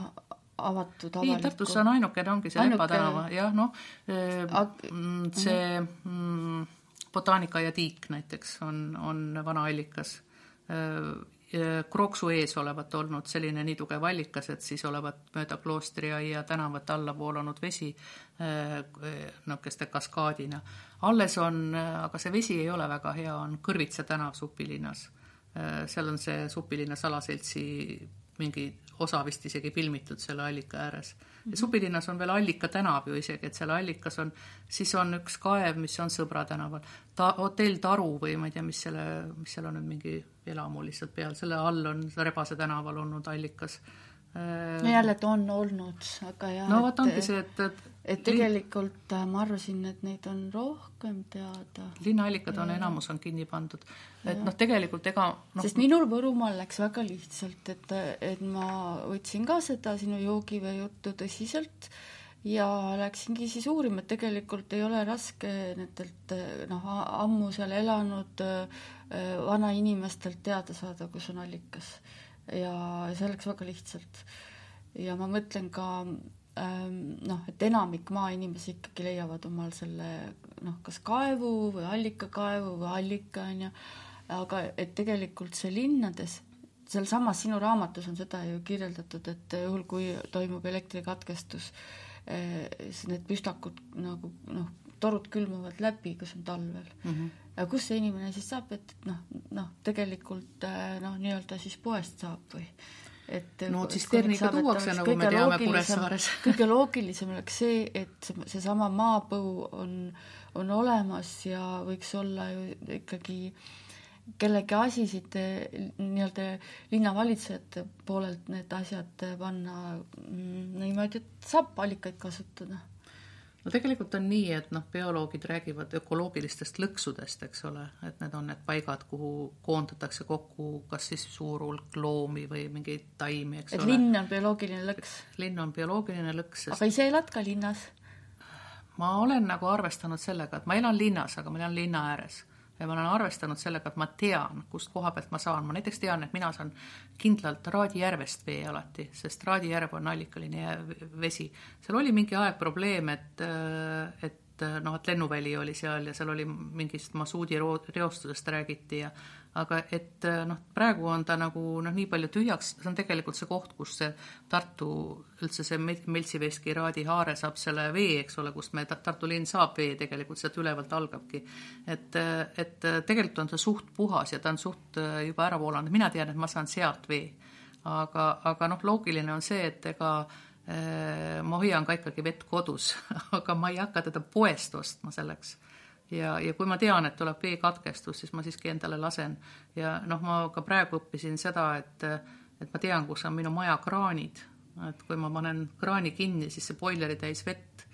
avatud avalikku? ei, Tartus on ainukene, ongi see Lepa tänava, jah, noh äh. Mm, see mm, Botaanika ja tiik näiteks on, on vana allikas äh, Krooksu ees olevat olnud selline nii tugev allikas, et siis olevat mööda kloostriaia tänavat alla voolanud vesi niisuguste kaskaadina. alles on, aga see vesi ei ole väga hea, on Kõrvitsa tänav Supilinnas. seal on see Supilinna salaseltsi mingi osa vist isegi filmitud selle allika ääres. Supilinnas on veel Allika tänav ju isegi, et seal allikas on, siis on üks kaev, mis on Sõbra tänaval, ta-, hotell Taru või ma ei tea, mis selle, mis seal on nüüd mingi elamu lihtsalt peal, selle all on Rebase tänaval olnud allikas jälle, et on olnud, aga jah. no vot ongi see, et, et et tegelikult äh, ma arvasin, et neid on rohkem teada. linnaallikad on, enamus on kinni pandud. et noh, tegelikult ega no, sest minul Võrumaal läks väga lihtsalt, et, et ma võtsin ka seda sinu joogivee juttu tõsiselt ja läksingi siis uurima, et tegelikult ei ole raske nendelt noh, ammu seal elanud äh, vanainimestelt teada saada, kus on allikas. ja see läks väga lihtsalt. ja ma mõtlen ka noh, et enamik maainimesi ikkagi leiavad omal selle noh, kas kaevu või allikakaevu või allika, on ju, aga et tegelikult see linnades, sealsamas sinu raamatus on seda ju kirjeldatud, et juhul, kui toimub elektrikatkestus, eh, siis need püstakud nagu noh, torud külmuvad läbi, kus on talvel mm. -hmm. aga kust see inimene siis saab, et noh, noh, tegelikult eh, noh, nii-öelda siis poest saab või et no tsisterniga tuuakse, nagu me teame Kuressaares. kõige loogilisem oleks see, et seesama maapõu on, on olemas ja võiks olla ju ikkagi kellegi asi siit nii-öelda linnavalitsejate poolelt need asjad panna mm, niimoodi, et saab allikaid kasutada no tegelikult on nii, et noh, bioloogid räägivad ökoloogilistest lõksudest, eks ole, et need on need paigad, kuhu koondatakse kokku kas siis suur hulk loomi või mingeid taimi, eks et ole. linn on bioloogiline lõks? linn on bioloogiline lõks, sest aga ise elad ka linnas? ma olen nagu arvestanud sellega, et ma elan linnas, aga ma elan linna ääres ja ma olen arvestanud sellega, et ma tean, kust koha pealt ma saan, ma näiteks tean, et mina saan kindlalt Raadijärvest vee alati, sest Raadijärv on allikaline vesi. seal oli mingi aeg probleem, et, et noh, et lennuväli oli seal ja seal oli mingist masuudi reostusest räägiti ja aga et äh, noh, praegu on ta nagu noh, nii palju tühjaks, see on tegelikult see koht, kus see Tartu, üldse see Meltsiveski Raadi haare saab selle vee, eks ole, kust me, Tartu linn saab vee tegelikult, sealt ülevalt algabki. et, äh, et äh, tegelikult on ta suht puhas ja ta on suht juba ära voolanud, mina tean, et ma saan sealt vee. aga, aga noh, loogiline on see, et ega ma hoian ka ikkagi vett kodus aga ma ei hakka teda poest ostma selleks ja, ja kui ma tean, et tuleb veekatkestus, siis ma siiski endale lasen. ja noh, ma ka praegu õppisin seda, et, et ma tean, kus on minu maja kraanid. et kui ma panen kraani kinni, siis see boileritäis vett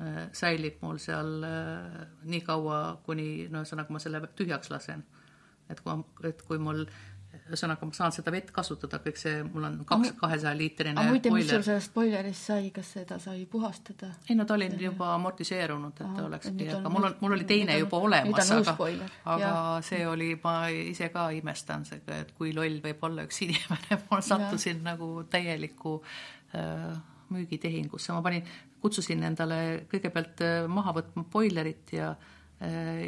äh, säilib mul seal äh, nii kaua, kuni no ühesõnaga ma selle tühjaks lasen. et kui, et kui mul ühesõnaga, ma saan seda vett kasutada, kõik see, mul on kaks kahesaja liitrine aga muide, mis sul sellest boilerist sai, kas seda sai puhastada? ei no ta oli juba amortiseerunud, et ta oleks, aga mul on, mul oli teine juba olemas, aga, aga ja. see oli, ma ise ka imestan, et kui loll võib olla üks inimene, ma sattusin ja. nagu täieliku äh, müügitehingusse, ma panin, kutsusin endale kõigepealt äh, maha võtma boilerit ja äh,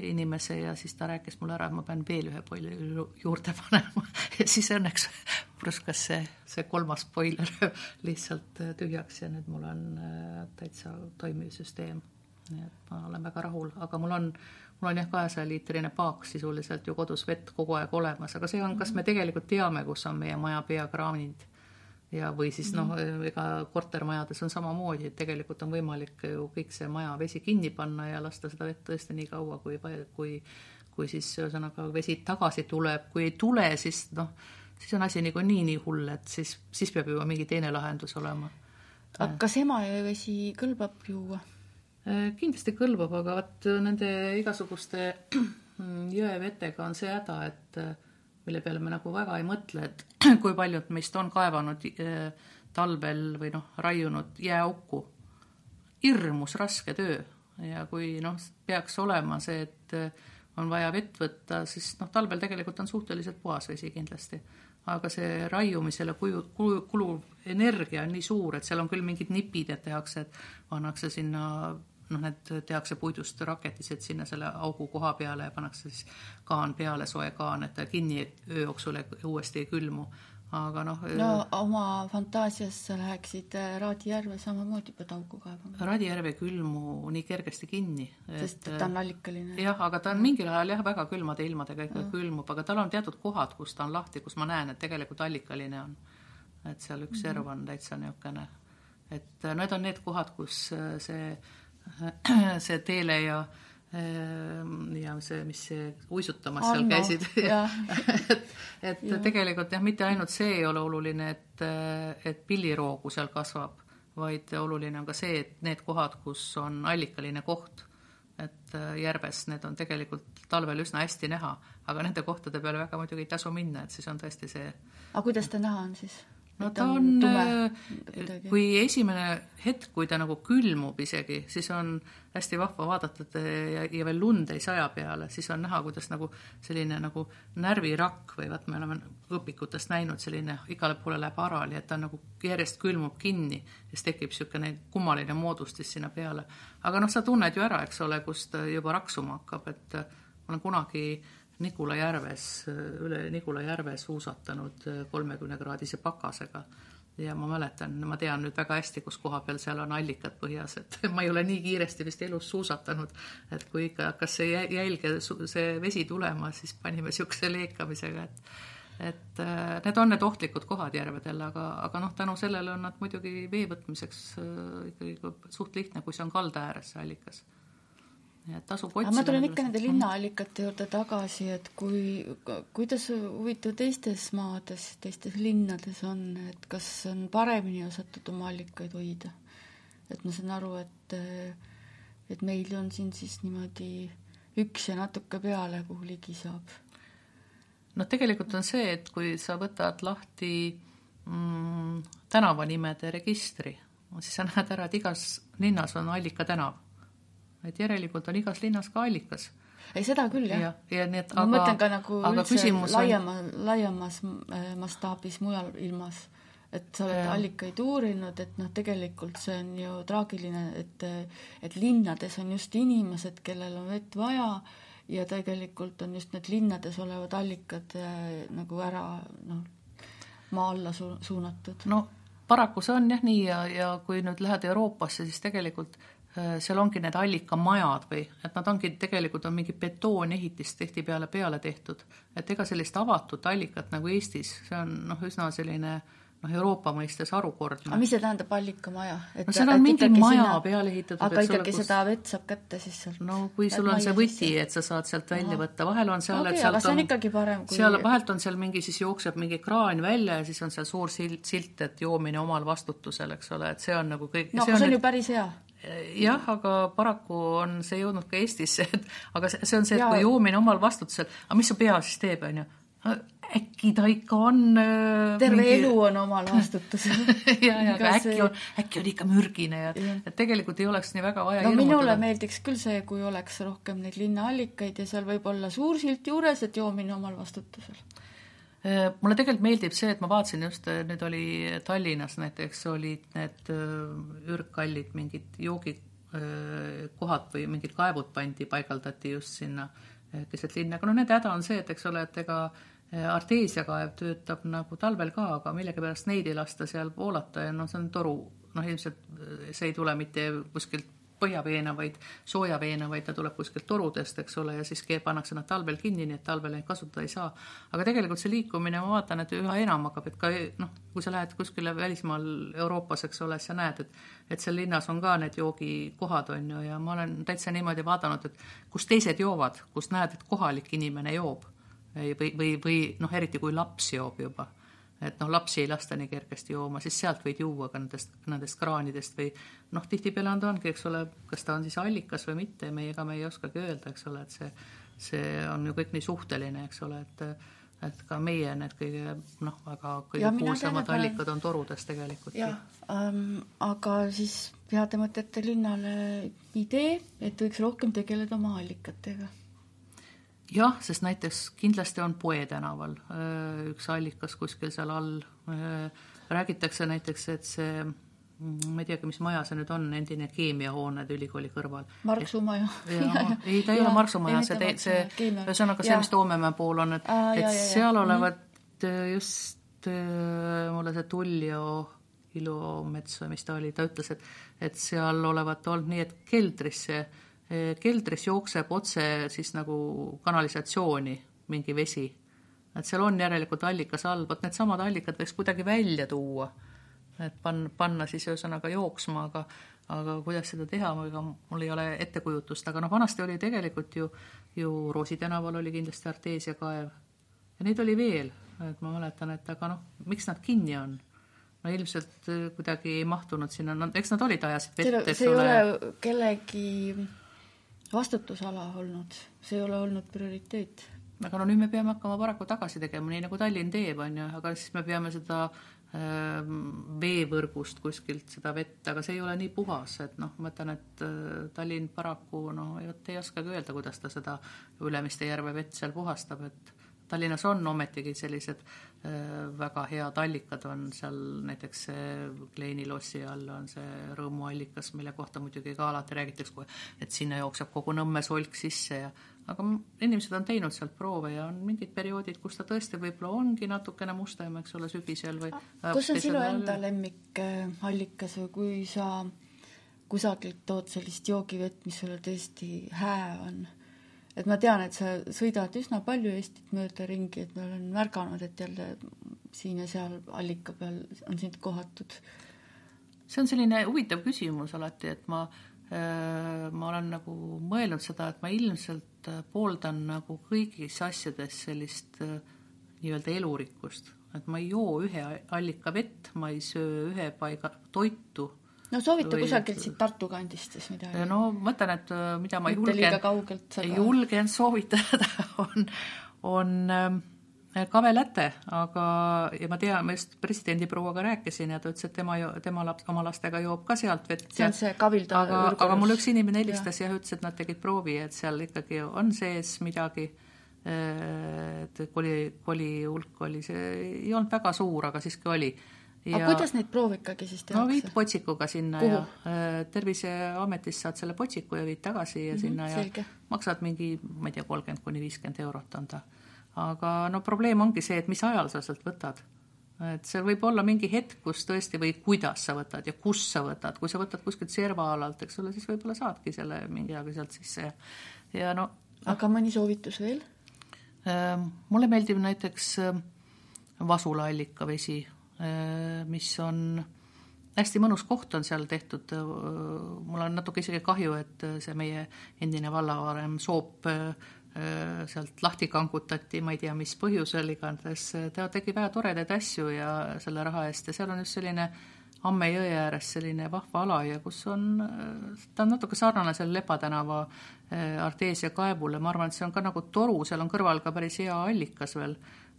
inimese ja siis ta rääkis mulle ära, et ma pean veel ühe boileri juurde panema. Ja siis õnneks pruskas see, see kolmas boiler lihtsalt äh, tühjaks ja nüüd mul on täitsa toimiv süsteem. nii et ma olen väga rahul, aga mul on, mul on jah, kahesaja liitrine paak sisuliselt ju kodus vett kogu aeg olemas, aga see on, kas me tegelikult teame, kus on meie maja peakraanid ja, või siis noh, mhm. ega kortermajades on samamoodi, et tegelikult on võimalik ju kõik see maja vesi kinni panna ja lasta seda vett tõesti nii kaua, kui, kui, kui siis ühesõnaga vesi tagasi tuleb, kui ei tule, siis noh, siis on asi niikuinii nii hull, et siis, siis peab juba mingi teine lahendus olema. aga kas Emajõe vesi kõlbab juua? Äh, kindlasti kõlbab, aga vot nende igasuguste jõevetega on see häda, et mille peale me nagu väga ei mõtle, et kui paljud meist on kaevanud äh, talvel või noh, raiunud jääauku. hirmus raske töö ja kui noh, peaks olema see, et äh, on vaja vett võtta, siis noh, talvel tegelikult on suhteliselt puhas vesi kindlasti. aga see raiumisele kuju, kulu, kuluv energia on nii suur, et seal on küll mingid nipid, et tehakse, et pannakse sinna noh, need tehakse puidust raketised sinna selle augu koha peale ja pannakse siis kaan peale, soe kaan, et ta kinni öö jooksul uuesti ei külmu. aga noh. no oma fantaasias sa läheksid äh, Raadi järve samamoodi pead auku kaevama. Raadi järv ei külmu nii kergesti kinni. sest et ta on allikaline. jah, aga ta on mingil ajal jah, väga külmade ilmadega ikka külmub, aga tal on teatud kohad, kus ta on lahti, kus ma näen, et tegelikult allikaline on. et seal üks serv on täitsa niisugune, et äh, need on need kohad, kus äh, see see Teele ja ehm, ja see, mis see uisutamas Anno, seal käisid et, et ja. tegelikult jah, mitte ainult see ei ole oluline, et, et pilliroogu seal kasvab, vaid oluline on ka see, et need kohad, kus on allikaline koht, et järves need on tegelikult talvel üsna hästi näha, aga nende kohtade peale väga muidugi ei tasu minna, et siis on tõesti see. aga kuidas ta näha on siis? No ta on, on, äh, kui esimene hetk, kui ta nagu külmub isegi, siis on hästi vahva vaadata, ja, ja veel lund ei saja peale, siis on näha, kuidas nagu selline nagu närvirakk või vaat me oleme õpikutest näinud, selline igale poole läheb harali, et ta nagu järjest külmub kinni siis tekib niisugune kummaline moodustis sinna peale. aga noh, sa tunned ju ära, eks ole, kust juba raksuma hakkab, et ma olen kunagi äh, Nigula järves, üle Nigula järve suusatanud kolmekümnekraadise pakasega. Ja ma mäletan, ma tean nüüd väga hästi, kus koha peal seal on allikad põhjas, et ma ei ole nii kiiresti vist elus suusatanud, et kui ikka hakkas see jälge, see vesi tulema, siis panime niisuguse leekamisega, et et äh, need on need ohtlikud kohad järvedel, aga, aga noh, tänu sellele on nad muidugi vee võtmiseks äh, ikkagi suht lihtne, kui see on kalda ääres, see allikas tasub otsida. ma tulen ikka nende linnaallikate juurde tagasi, et kui, kuidas huvitav teistes maades, teistes linnades on, et kas on paremini osatud oma allikaid hoida? et ma saan aru, et, et meil on siin siis niimoodi üks ja natuke peale, kuhu ligi saab. noh, tegelikult on see, et kui sa võtad lahti mm, tänavanimede registri, siis sa näed ära, et igas linnas on allikatänav et järelikult on igas linnas ka allikas. ei, seda küll, jah. ja, ja nii et ma aga, mõtlen ka nagu üldse laiema on..., laiemas äh, mastaabis mujal ilmas, et sa oled ja. allikaid uurinud, et noh, tegelikult see on ju traagiline, et et linnades on just inimesed, kellel on vett vaja ja tegelikult on just need linnades olevad allikad äh, nagu ära noh, maa alla su-, suunatud. no paraku see on jah nii ja, ja kui nüüd lähed Euroopasse, siis tegelikult Äh, seal ongi need allikamajad või et nad ongi tegelikult on mingi betoonehitist tihtipeale peale tehtud, et ega sellist avatud allikat nagu Eestis, see on noh, üsna selline noh, Euroopa mõistes harukordne. aga mis see tähendab allikamaja? no seal on mingi maja sinna... peale ehitatud. aga ikkagi kus... seda vett saab kätte siis sealt? no kui sul on see võti, et sa saad sealt välja Aha. võtta, vahel on seal okay,, et sealt on, on kui... seal vahelt on seal mingi, siis jookseb mingi kraan välja ja siis on seal suur silt, silt, et joomine omal vastutusel, eks ole, et see on nagu kõik no aga see on, see on ju päris hea jah, aga paraku on see jõudnud ka Eestisse, et aga see, see on see, et kui joomine omal vastutusel, aga mis su pea siis teeb, on ju? äkki ta ikka on äh, terve mingi... elu on omal vastutusel ja, ja aga äkki see... on, äkki on ikka mürgine ja, ja. et tegelikult ei oleks nii väga vaja no hirmutada. minule meeldiks küll see, kui oleks rohkem neid linnaallikaid ja seal võib olla suur silt juures, et joomine omal vastutusel mulle tegelikult meeldib see, et ma vaatasin just, äh, nüüd oli Tallinnas näiteks olid need ürgkallid mingid joogikohad või mingid kaevud pandi, paigaldati just sinna keset linna, aga noh, nende häda on see, et eks ole, et ega Äh, arteesiakaev töötab nagu talvel ka, aga millegipärast neid ei lasta seal voolata ja noh, see on toru, noh ilmselt äh, see ei tule mitte kuskilt põhjaveena, vaid soojaveena, vaid ta tuleb kuskilt torudest, eks ole, ja siis pannakse nad talvel kinni, nii et talvel neid kasutada ei saa. aga tegelikult see liikumine, ma vaatan, et üha enam hakkab, et ka noh, kui sa lähed kuskile välismaal Euroopas, eks ole, sa näed, et et seal linnas on ka need joogikohad, on ju, ja ma olen täitsa niimoodi vaadanud, et kus teised joovad, kus näed, et kohalik inimene joob või, või, või noh, eriti kui laps joob juba, et noh, lapsi ei lasta nii kergesti jooma, siis sealt võid juua ka nendest, nendest kraanidest või noh, tihtipeale on ta ongi, eks ole, kas ta on siis allikas või mitte, meie, ega me ei oskagi öelda, eks ole, et see, see on ju kõik nii suhteline, eks ole, et et ka meie need kõige noh, väga kõige kuulsamad allikad on torudes tegelikult. jah ähm,, aga siis heade mõtete linnale idee, et võiks rohkem tegeleda oma allikatega jah, sest näiteks kindlasti on Poe tänaval äh, üks allikas kuskil seal all. Äh, räägitakse näiteks, et see mm, ma ei teagi, mis maja see nüüd on, endine keemiahooned ülikooli kõrval. Marksu maja. ei, ta ei ole Marksu maja, see, see, ühesõnaga see, mis Toomemäe pool on, et, et seal ja. olevat mm. just mulle see Tullio Ilomets või mis ta oli, ta ütles, et, et seal olevat olnud nii, et keldrisse keldris jookseb otse siis nagu kanalisatsiooni mingi vesi. et seal on järelikult allikas all, vot needsamad allikad võiks kuidagi välja tuua, et panna, panna siis ühesõnaga jooksma, aga aga kuidas seda teha, ega mul ei ole ettekujutust, aga noh, vanasti oli tegelikult ju, ju Roosi tänaval oli kindlasti arteesiakaev ja neid oli veel, et ma mäletan, et aga noh, miks nad kinni on? no ilmselt kuidagi ei mahtunud sinna, eks nad olid, ajasid vett, eks ole. see ei ole kellegi vastutusala olnud, see ei ole olnud prioriteet. aga no nüüd me peame hakkama paraku tagasi tegema, nii nagu Tallinn teeb, on ju, aga siis me peame seda äh, veevõrgust kuskilt seda vett, aga see ei ole nii puhas, et noh, ma ütlen, et äh, Tallinn paraku no vot ei oskagi öelda, kuidas ta seda Ülemiste järve vett seal puhastab, et Tallinnas on ometigi sellised äh, väga head allikad, on seal näiteks Kleini lossi all on see rõõmuallikas, mille kohta muidugi ka alati räägitakse, et sinna jookseb kogu Nõmme solk sisse ja aga inimesed on teinud sealt proove ja on mingid perioodid, kus ta tõesti võib-olla ongi natukene mustem, eks ole, sügisel või kus on sinu enda lemmikallikas või kui sa kusagilt tood sellist joogivett, mis sulle tõesti hää on et ma tean, et sa sõidad üsna palju Eestit mööda ringi, et ma olen märganud, et jälle siin ja seal allika peal on sind kohatud. see on selline huvitav küsimus alati, et ma äh, ma olen nagu mõelnud seda, et ma ilmselt pooldan nagu kõigis asjades sellist äh, nii-öelda elurikkust, et ma ei joo ühe allika vett, ma ei söö ühe paiga toitu no soovita või... kusagilt siit Tartu kandist siis midagi. no ma mõtlen, et äh, mida ma Mitte julgen, julgen soovitada, on, on ähm, kaveläte, aga, ja ma tean, ma just presidendiprouaga rääkisin ja ta ütles, et tema, tema laps, oma lastega joob ka sealt vett. see on see kavilda aga, aga mulle üks inimene helistas ja, ja ütles, et nad tegid proovi, et seal ikkagi on sees midagi äh, et koli, koli hulk oli, see ei olnud väga suur, aga siiski oli aga kuidas neid proove ikkagi siis tehakse? no viid potsikuga sinna Kuhu? ja äh, Terviseametist saad selle potsiku ja viid tagasi ja mm -hmm, sinna selge. ja maksad mingi, ma ei tea, kolmkümmend kuni viiskümmend eurot on ta. aga no probleem ongi see, et mis ajal sa sealt võtad. et seal võib olla mingi hetk, kus tõesti või kuidas sa võtad ja kus sa võtad, kui sa võtad kuskilt servaalalt, eks ole, siis võib-olla saadki selle mingi ajaga sealt sisse ja, ja no, no. aga mõni soovitus veel? Äh, mulle meeldib näiteks äh, vasulaallikavesi Äh, mis on hästi mõnus koht on seal tehtud, äh, mul on natuke isegi kahju, et äh, see meie endine vallavarem Soop sealt lahti kangutati, ma ei tea, mis põhjusel igatahes, ta tegi väga toredaid asju ja selle raha eest ja seal on just selline Amme jõe ääres selline vahva ala ja kus on, ta on natuke sarnane selle Lepa tänava Arteesia kaevule, ma arvan, et see on ka nagu toru, seal on kõrval ka päris hea allikas veel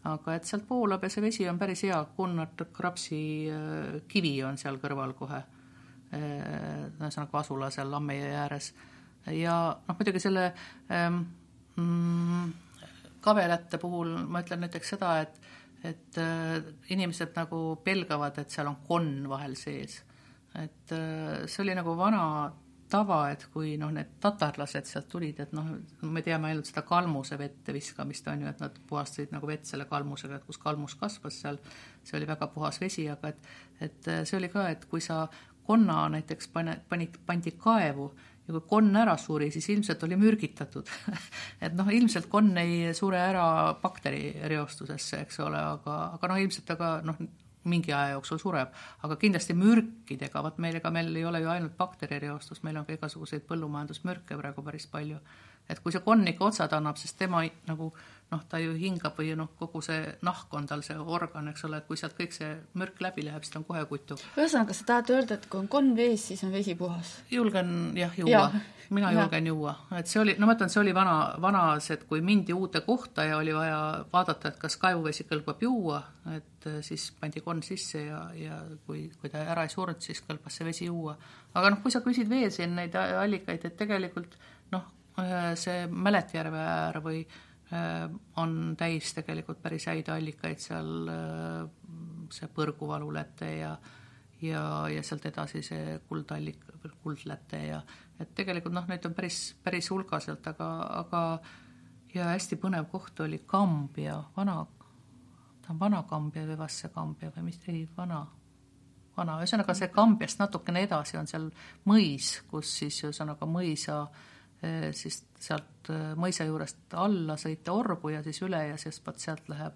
aga et sealt voolab ja see vesi on päris hea, Gunnar Krapsi äh, kivi on seal kõrval kohe, ühesõnaga asula seal Lammejõe ääres. ja noh, muidugi selle ähm, mm, kabelätte puhul ma ütlen näiteks seda, et et äh, inimesed nagu pelgavad, et seal on konn vahel sees. et äh, see oli nagu vana tava, et kui noh, need tatarlased sealt tulid, et noh, me teame ainult seda kalmuse vette viskamist, on ju, et nad puhastasid nagu vett selle kalmusega, et kus kalmus kasvas seal, see oli väga puhas vesi, aga et et see oli ka, et kui sa konna näiteks pane, panid, pandi kaevu ja kui konn ära suri, siis ilmselt oli mürgitatud. Et noh, ilmselt konn ei sure ära bakterireostusesse, eks ole, aga, aga noh, ilmselt ta ka noh, mingi aja jooksul sureb, aga kindlasti mürkidega, vot meil, ega meil ei ole ju ainult bakterireostus, meil on ka igasuguseid põllumajandusmürke praegu päris palju. et kui see konn ikka otsad annab, sest tema nagu noh, ta ju hingab või noh, kogu see nahk on tal see organ, eks ole, et kui sealt kõik see mürk läbi läheb, siis ta on kohe kutu. ühesõnaga, sa tahad öelda, et kui on konn vees, siis on vesi puhas? julgen jah juua ja mina julgen ja. juua, et see oli, no ma ütlen, see oli vana, vanas, et kui mindi uude kohta ja oli vaja vaadata, et kas kaevuvesi kõlbab juua, et äh, siis pandi konn sisse ja, ja kui, kui ta ära ei surnud, siis kõlbas see vesi juua. aga noh, kui sa küsid veel siin neid allikaid, et tegelikult noh, äh, see Mäletjärve äär või on täis tegelikult päris häid allikaid seal, see Põrguvaluläte ja ja, ja sealt edasi see kuldallik, kuldläte ja et tegelikult noh, neid on päris, päris hulgaselt, aga, aga ja hästi põnev koht oli Kambja, vana, ta on Vana-Kambja või Vasse-Kambja või mis, ei, vana, vana, ühesõnaga see Kambjast natukene edasi on seal mõis, kus siis ühesõnaga mõisa eh, siis sealt eh, mõisa juurest alla sõita Orbu ja siis üle ja siis vot sealt läheb,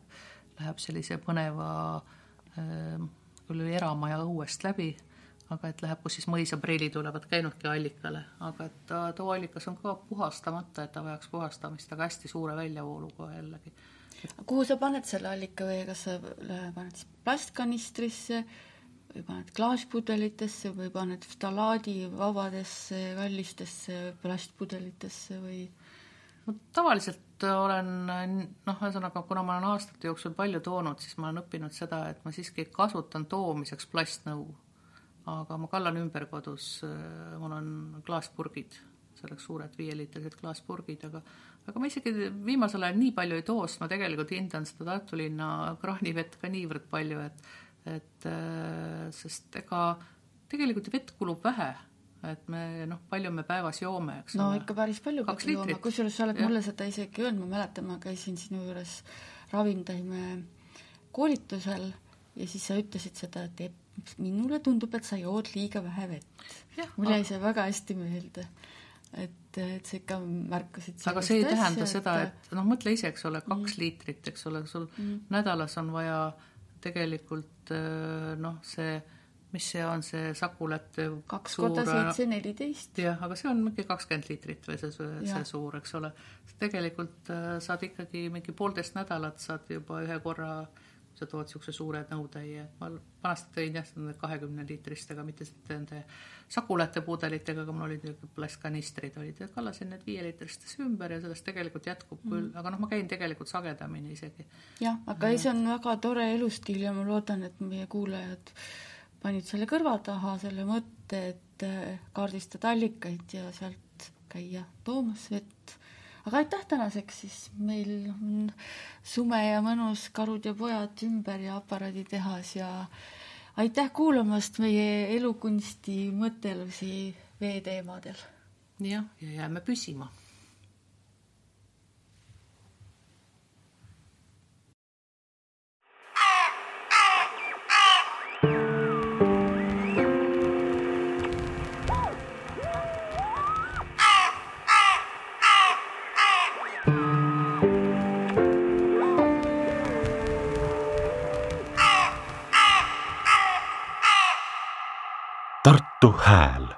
läheb sellise põneva eh, küll eramaja õuest läbi aga et läheb, kus siis mõisapreilid olevat käinudki allikale, aga et ta, too allikas on ka puhastamata, et ta vajaks puhastamist, aga hästi suure väljavooluga jällegi. kuhu sa paned selle allikavee, kas sa paned siis plastkanistrisse või paned klaaspudelitesse või paned ftalaadi vabadesse kallistesse plastpudelitesse või? no tavaliselt olen noh, ühesõnaga, kuna ma olen aastate jooksul palju toonud, siis ma olen õppinud seda, et ma siiski kasutan toomiseks plastnõu aga ma kallan ümber kodus, äh, mul on klaaspurgid, selleks suured viieliitrised klaaspurgid, aga aga ma isegi viimasel ajal nii palju ei too, sest ma tegelikult hindan seda Tartu linna kraanivett ka niivõrd palju, et et äh, sest ega tegelikult vett kulub vähe, et me noh, palju me päevas joome, eks no ole. ikka päris palju peab jooma, kusjuures sa oled ja. mulle seda isegi öelnud, ma mäletan, ma käisin sinu juures ravimtaime koolitusel ja siis sa ütlesid seda, et minule tundub, et sa jood liiga vähe vett. mul jäi see väga hästi meelde. et, et sa ikka märkasid aga see ei asja, tähenda seda, et noh, mõtle ise, eks ole, kaks mm. liitrit, eks ole, sul mm. nädalas on vaja tegelikult äh, noh, see mis see on, see Sakulätte kaks korda seitse, neliteist. jah, aga see on mingi kakskümmend liitrit või see, see suur, eks ole. tegelikult äh, saad ikkagi mingi poolteist nädalat saad juba ühe korra äh, sa tood niisuguse suure nõutäie, ma vanasti tõin jah, nende kahekümne liitristega, mitte nende sakulate pudelitega, aga mul olid niisugused plastkanistrid olid ja kallasin need viieliitristesse ümber ja sellest tegelikult jätkub mm. küll, aga noh, ma käin tegelikult sagedamini isegi. jah, aga ei, see on väga tore elustiil ja ma loodan, et meie kuulajad panid selle kõrva taha selle mõtte, et äh, kaardistada allikaid ja sealt käia toomas vett aga aitäh tänaseks, siis meil on sume ja mõnus Karud ja pojad ümber ja aparaaditehas ja aitäh kuulamast meie elukunsti mõttelusi veeteemadel. jah, ja jääme püsima tu hal